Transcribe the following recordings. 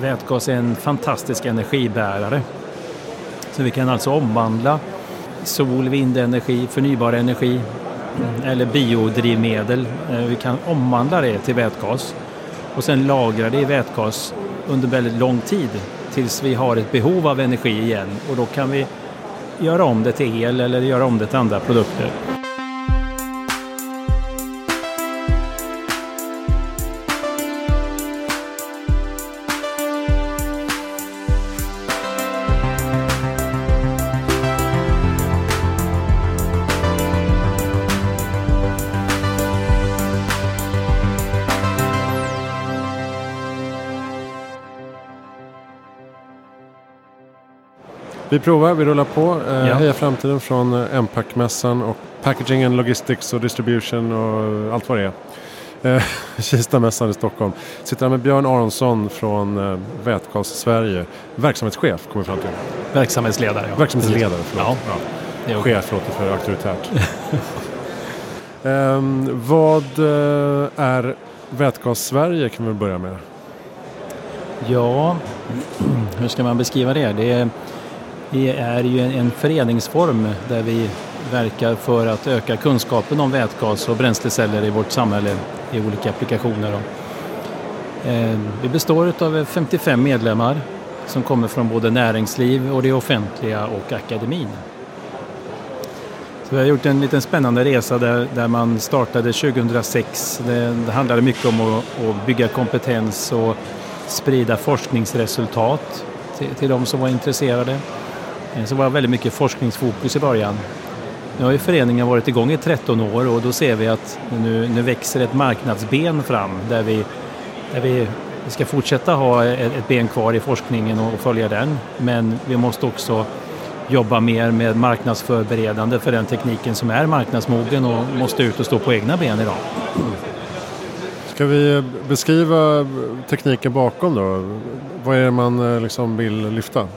vätgas är en fantastisk energibärare. Så vi kan alltså omvandla sol, vindenergi, förnybar energi eller biodrivmedel. Eh, vi kan omvandla det till vätgas och sen lagra det i vätgas under väldigt lång tid tills vi har ett behov av energi igen och då kan vi göra om det till el eller göra om det till andra produkter. Vi provar, vi rullar på. Eh, Ja. Heja Framtiden från eh, Empac-mässan och Packaging and Logistics och Distribution och allt vad det är. Eh, Kistamässan i Stockholm. Sitter här med Björn Aronsson från eh, Vätgas Sverige. Verksamhetschef kommer vi fram till. Verksamhetsledare. Ja. Verksamhetsledare, förlåt. Ja. Okej. Chef låter för auktoritärt. Ehm, vad eh, är Vätgas Sverige kan vi börja med? Ja, hur ska man beskriva det? Det är, vi är ju en, en föreningsform där vi verkar för att öka kunskapen om vätgas och bränsleceller i vårt samhälle i olika applikationer. Eh, vi består av 55 medlemmar som kommer från både näringsliv och det offentliga och akademin. Så vi har gjort en liten spännande resa där, där man startade 2006. Det, det handlade mycket om att, att bygga kompetens och sprida forskningsresultat till, till de som var intresserade. Eh, så var det väldigt mycket forskningsfokus i början. Nu har ju föreningen varit igång i 13 år och då ser vi att nu, nu växer ett marknadsben fram där vi, där vi ska fortsätta ha ett, ett ben kvar i forskningen och följa den. Men vi måste också jobba mer med marknadsförberedande för den tekniken som är marknadsmogen och måste ut och stå på egna ben idag. Ska vi beskriva tekniken bakom då? Vad är det man eh, liksom vill lyfta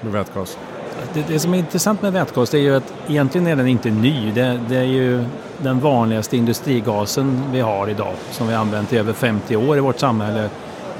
med vätgas? Det, det som är intressant med vätgas är ju att egentligen är den inte ny. Det, det är ju den vanligaste industrigasen vi har idag som vi har använt i över 50 år i vårt samhälle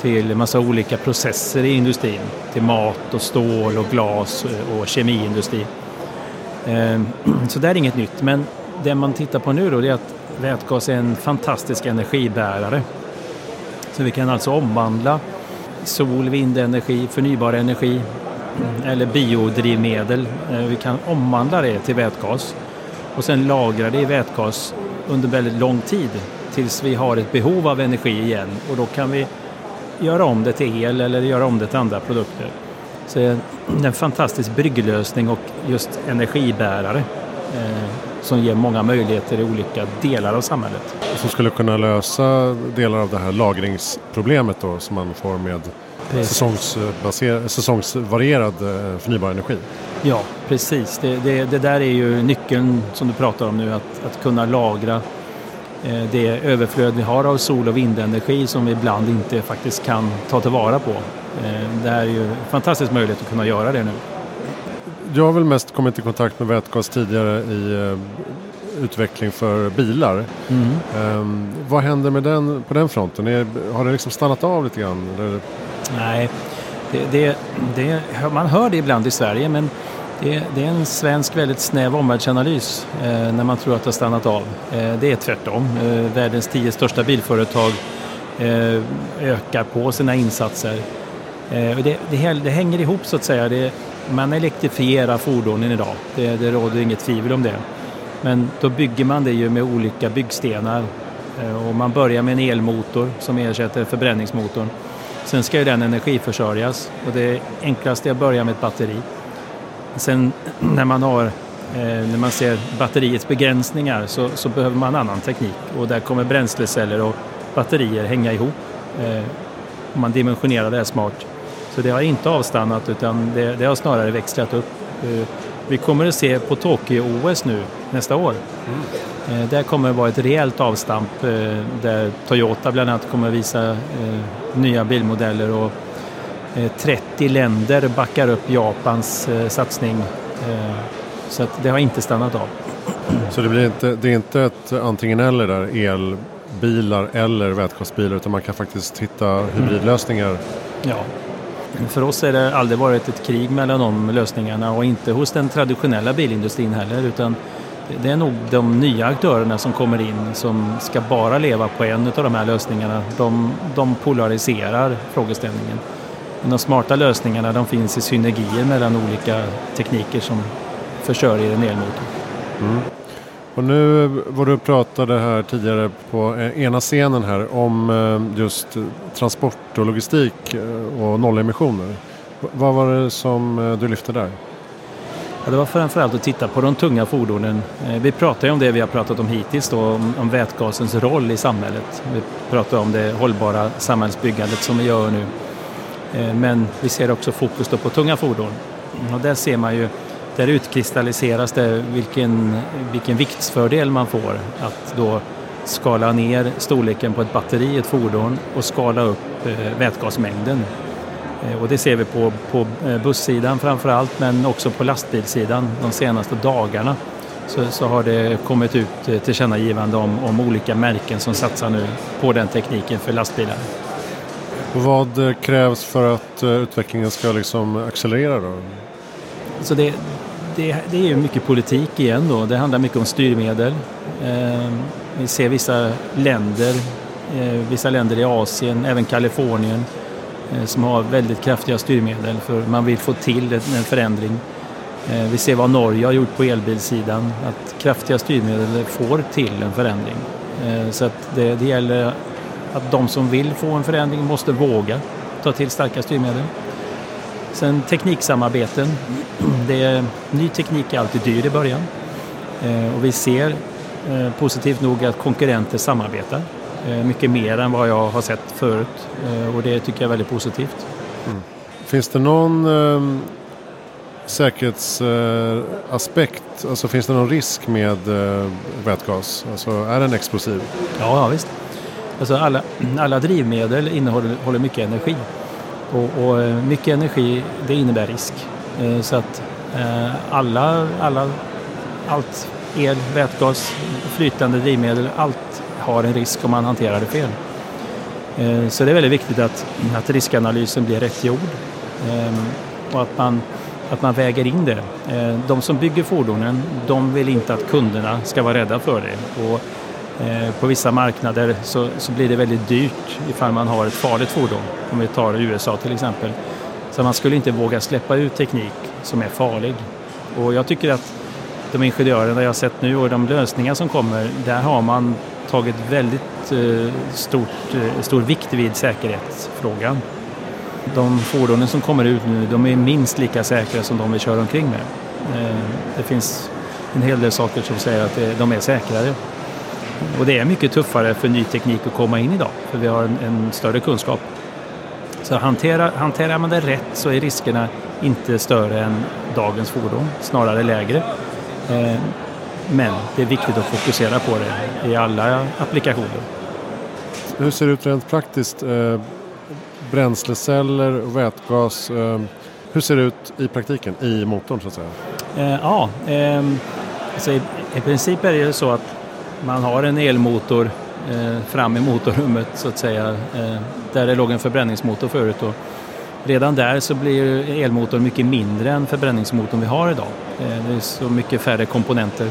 till massa olika processer i industrin. Till mat och stål och glas och kemiindustri. Ehm, så det är inget nytt. Men det man tittar på nu då det är att vätgas är en fantastisk energibärare. Så vi kan alltså omvandla sol, vindenergi, förnybar energi eller biodrivmedel. Eh, vi kan omvandla det till vätgas och sen lagra det i vätgas under väldigt lång tid tills vi har ett behov av energi igen och då kan vi göra om det till el eller göra om det till andra produkter. Så det är en fantastisk brygglösning och just energibärare eh, som ger många möjligheter i olika delar av samhället. Som skulle kunna lösa delar av det här lagringsproblemet då som man får med säsongsbaser- säsongsvarierad eh, förnybar energi. Ja, precis. Det, det, det där är ju nyckeln som du pratar om nu, att, att kunna lagra eh, det överflöd vi har av sol och vindenergi som vi ibland inte faktiskt kan ta tillvara på. Eh, Det är ju en fantastisk möjlighet att kunna göra det nu. Jag har väl mest kommit i kontakt med vätgas tidigare i eh, utveckling för bilar. Ehm, vad händer med den, på den fronten? Är, har det liksom stannat av lite grann? Eller? Nej, det, det, det, man hör det ibland i Sverige men det, det är en svensk väldigt snäv omvärldsanalys eh, när man tror att det har stannat av. Eh, det är tvärtom. Eh, världens tio största bilföretag eh, ökar på sina insatser. Eh, och det, det, det hänger ihop så att säga. Det, man elektrifierar fordonen idag. Det, det råder inget tvivel om det. Men då bygger man det ju med olika byggstenar. Eh, och man börjar med en elmotor som ersätter förbränningsmotorn. Sen ska ju den energiförsörjas och det enklaste är att börja med ett batteri. Sen när man, har, eh, när man ser batteriets begränsningar så, så behöver man annan teknik och där kommer bränsleceller och batterier hänga ihop. Eh, om man dimensionerar det här smart. Så det har inte avstannat utan det, det har snarare växlat upp. Eh, vi kommer att se på Tokyo-OS nu nästa år. Eh, Där kommer det vara ett rejält avstamp där Toyota bland annat kommer att visa nya bilmodeller och eh, 30 länder backar upp Japans eh, satsning. Eh, Så att det har inte stannat av. Så det, blir inte, det är inte ett antingen eller där elbilar eller vätgasbilar utan man kan faktiskt hitta hybridlösningar. Ja, för oss har det aldrig varit ett krig mellan de lösningarna och inte hos den traditionella bilindustrin heller utan det är nog de nya aktörerna som kommer in som ska bara leva på en av de här lösningarna. De, de polariserar frågeställningen. Men de smarta lösningarna de finns i synergier mellan olika tekniker som försörjer en elmotor. Mm. Och nu var du och pratade här tidigare på eh, ena scenen här om eh, just transport och logistik eh, och nollemissioner. Vad var det som du lyfte där? Ja, det var framförallt att titta på de tunga fordonen. Eh, vi pratar ju om det vi har pratat om hittills då, om, om vätgasens roll i samhället. Vi pratar om det hållbara samhällsbyggandet som vi gör nu. Eh, men vi ser också fokus på tunga fordon. Och där ser man ju där utkristalliseras det vilken, vilken viktsfördel man får att då skala ner storleken på ett batteri i ett fordon och skala upp eh, vätgasmängden. Eh, och det ser vi på, på eh, bussidan framför allt men också på lastbilssidan de senaste dagarna så, så har det kommit ut tillkännagivande om, om olika märken som satsar nu på den tekniken för lastbilar. vad krävs för att utvecklingen ska liksom accelerera då? Så det, det, det är ju mycket politik igen då. Det handlar mycket om styrmedel. Eh, vi ser vissa länder, eh, vissa länder i Asien, även Kalifornien, eh, Eh, som har väldigt kraftiga styrmedel för man vill få till en förändring. Eh, vi ser vad Norge har gjort på elbilsidan, att kraftiga styrmedel får till en förändring. Eh, så att det, det gäller att de som vill få en förändring måste våga ta till starka styrmedel. Sen tekniksamarbeten. Det är, ny teknik är alltid dyr i början. Och vi ser positivt nog att konkurrenter samarbetar. Eh, mycket mer än vad jag har sett förut. och det tycker jag är väldigt positivt. Mm. Finns det någon eh, säkerhetsaspekt? alltså finns det någon risk med eh, vätgas? Alltså är den explosiv? Ja, ja visst. Alltså alla, alla drivmedel innehåller mycket energi. Och, och, eh, mycket energi, det innebär risk. Eh, så att eh, alla, alla, allt el, vätgas, flytande drivmedel, allt har en risk om man hanterar det fel. Eh, så det är väldigt viktigt att, att riskanalysen blir rätt gjord ehm, och att man, att man väger in det. Eh, de som bygger fordonen, de vill inte att kunderna ska vara rädda för det. Och eh, på vissa marknader så, så, blir det väldigt dyrt ifall man har ett farligt fordon. Om vi tar USA till exempel. Så man skulle inte våga släppa ut teknik som är farlig. Och jag tycker att de ingenjörerna jag har sett nu och de lösningar som kommer, där har man tagit väldigt eh, stort, eh, stor vikt vid säkerhetsfrågan. De fordonen som kommer ut nu, de är minst lika säkra som de vi kör omkring med. Eh, det finns en hel del saker som säger att de är säkrare. Och det är mycket tuffare för ny teknik att komma in idag, för vi har en, en större kunskap. Så hanterar, hanterar man det rätt så är riskerna inte större än dagens fordon, snarare lägre. Men det är viktigt att fokusera på det i alla applikationer. Hur ser det ut rent praktiskt? Eh, bränsleceller och vätgas. Eh, hur ser det ut i praktiken, i motorn så att säga? Eh, ja, ehm, alltså i, i princip är det så att man har en elmotor fram i motorrummet så att säga, där det låg en förbränningsmotor förut. Och redan där så blir elmotorn mycket mindre än förbränningsmotorn vi har idag. Det är så mycket färre komponenter.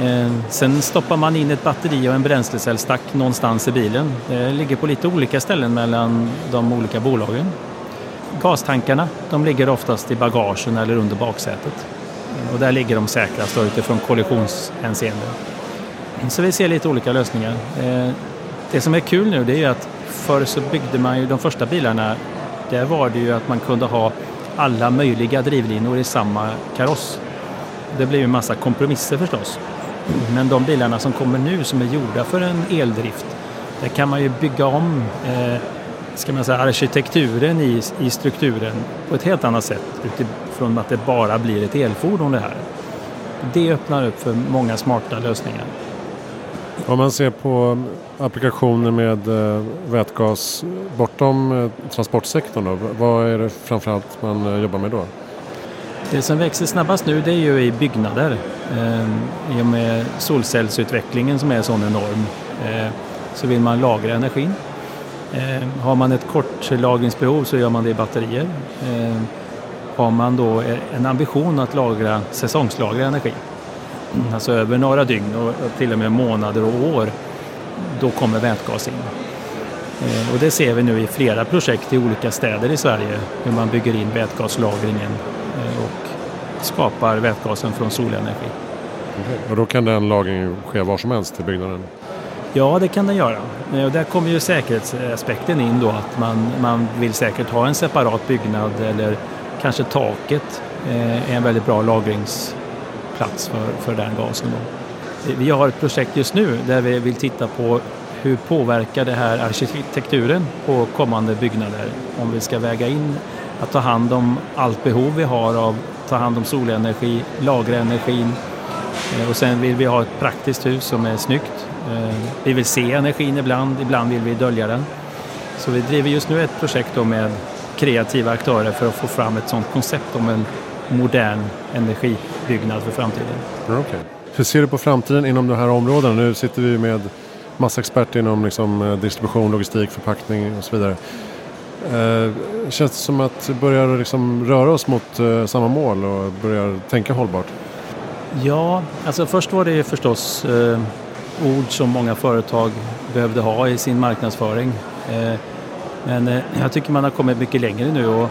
Eh, sen stoppar man in ett batteri och en bränslecellstack någonstans i bilen. Det ligger på lite olika ställen mellan de olika bolagen. Gastankarna de ligger oftast i bagagen eller under baksätet. Eh, och där ligger de säkrast utifrån kollisionshänseende. Så vi ser lite olika lösningar. Eh, det som är kul nu det är att förr så byggde man ju de första bilarna, där var det ju att man kunde ha alla möjliga drivlinor i samma kaross. Det blev ju en massa kompromisser förstås. Men de bilarna som kommer nu som är gjorda för en eldrift, där kan man ju bygga om eh, ska man säga, arkitekturen i, i strukturen på ett helt annat sätt utifrån att det bara blir ett elfordon det här. Det öppnar upp för många smarta lösningar. Om man ser på applikationer med eh, vätgas bortom eh, transportsektorn då, vad är det framförallt man eh, jobbar med då? Det som växer snabbast nu det är ju i byggnader. Ehm, I och med solcellsutvecklingen som är sån enorm eh, så vill man lagra energin. Eh, har man ett kort lagringsbehov så gör man det i batterier. Ehm, har man då eh, en ambition att lagra, säsongslagra energi, alltså över några dygn och till och med månader och år, då kommer vätgas in. Och det ser vi nu i flera projekt i olika städer i Sverige hur man bygger in vätgaslagringen skapar vätgasen från solenergi. Och då kan den lagringen ske var som helst i byggnaden? Ja, det kan den göra. Eh, och där kommer ju säkerhetsaspekten in då att man, man vill säkert ha en separat byggnad eller kanske taket är en väldigt bra lagringsplats för, för den gasen. Då. Vi har ett projekt just nu där vi vill titta på hur påverkar det här arkitekturen på kommande byggnader? Om vi ska väga in att ta hand om allt behov vi har av att ta hand om solenergi, lagra energin eh, och sen vill vi ha ett praktiskt hus som är snyggt. Eh, vi vill se energin ibland, ibland vill vi dölja den. Så vi driver just nu ett projekt med kreativa aktörer för att få fram ett sådant koncept om en modern energibyggnad för framtiden. Okay. Hur ser du på framtiden inom de här områdena? Nu sitter vi med massa experter inom liksom, eh, distribution, logistik, förpackning och så vidare. Eh, känns det som att börja liksom röra oss mot eh, samma mål och börjar tänka hållbart? Ja, alltså först var det förstås eh, ord som många företag behövde ha i sin marknadsföring. Eh, men eh, jag tycker man har kommit mycket längre nu och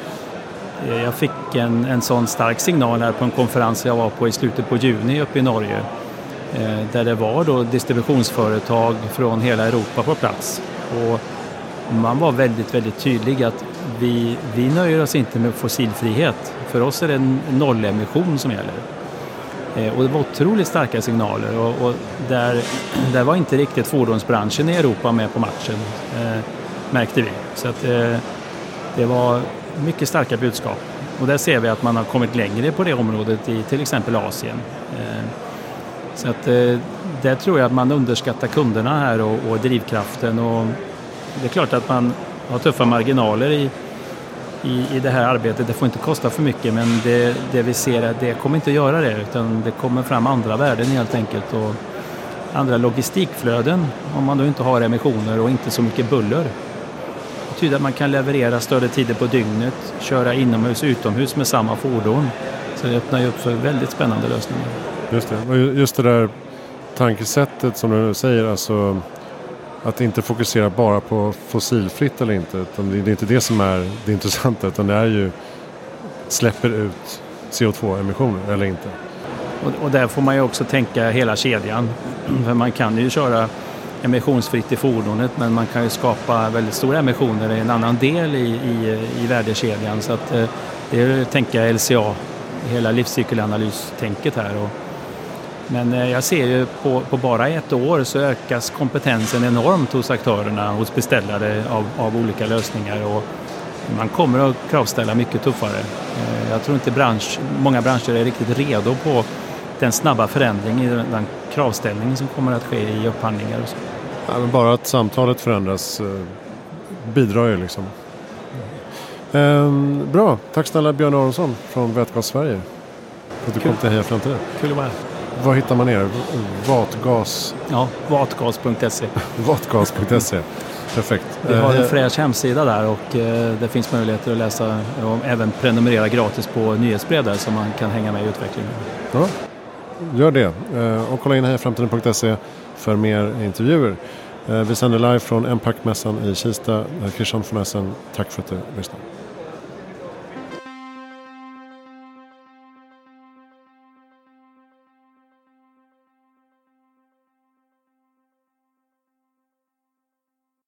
eh, jag fick en, en sån stark signal här på en konferens jag var på i slutet på juni uppe i Norge Eh, där det var då distributionsföretag från hela Europa på plats. Och man var väldigt, väldigt tydlig att vi, vi nöjer oss inte med fossilfrihet. För oss är det en nollemission som gäller. Eh, och det var otroligt starka signaler och, och, där, där var inte riktigt fordonsbranschen i Europa med på matchen, eh, märkte vi. Så att, eh, det var mycket starka budskap. Och där ser vi att man har kommit längre på det området i till exempel Asien. Eh, så att, eh, där tror jag att man underskattar kunderna här och, och drivkraften. Och det är klart att man har tuffa marginaler i, i, i det här arbetet. Det får inte kosta för mycket men det, det vi ser är att det kommer inte att göra det utan det kommer fram andra värden helt enkelt. Och andra logistikflöden om man då inte har emissioner och inte så mycket buller. Det betyder att man kan leverera större tider på dygnet, köra inomhus och utomhus med samma fordon. Så det öppnar ju upp för väldigt spännande lösningar. Just det. Och just det där tankesättet som du säger, alltså att inte fokusera bara på fossilfritt eller inte. Utan det är inte det som är det intressanta utan det är ju släpper ut CO2-emissioner eller inte. Och, och där får man ju också tänka hela kedjan. För man kan ju köra emissionsfritt i fordonet men man kan ju skapa väldigt stora emissioner i en annan del i, i, i värdekedjan. Så att, eh, det är att tänka LCA, hela livscykelanalystänket här. Och, men eh, jag ser ju på, på, bara ett år så ökas kompetensen enormt hos aktörerna, hos beställare av, av olika lösningar. Och man kommer att kravställa mycket tuffare. Eh, jag tror inte bransch, många branscher är riktigt redo på den snabba förändring i den kravställning som kommer att ske i upphandlingar. Och så. Ja, bara att samtalet förändras eh, bidrar ju liksom. Ehm, bra, tack snälla Björn Aronsson från Vätgas Sverige. För att du Kul. kom till Heja Framtiden. Kul att vara här. Var hittar man er? Vatgas? Ja, vatgas.se. vatgas.se. Perfekt. Vi har en eh, fräsch hemsida där och eh, det finns möjligheter att läsa och även prenumerera gratis på nyhetsbrev där så man kan hänga med i utvecklingen. Ja, gör det. Eh, och kolla in hejaframtiden.se för mer intervjuer. Vi sänder live från Empac-mässan i Kista. Christian von Essen, tack för att du lyssnade.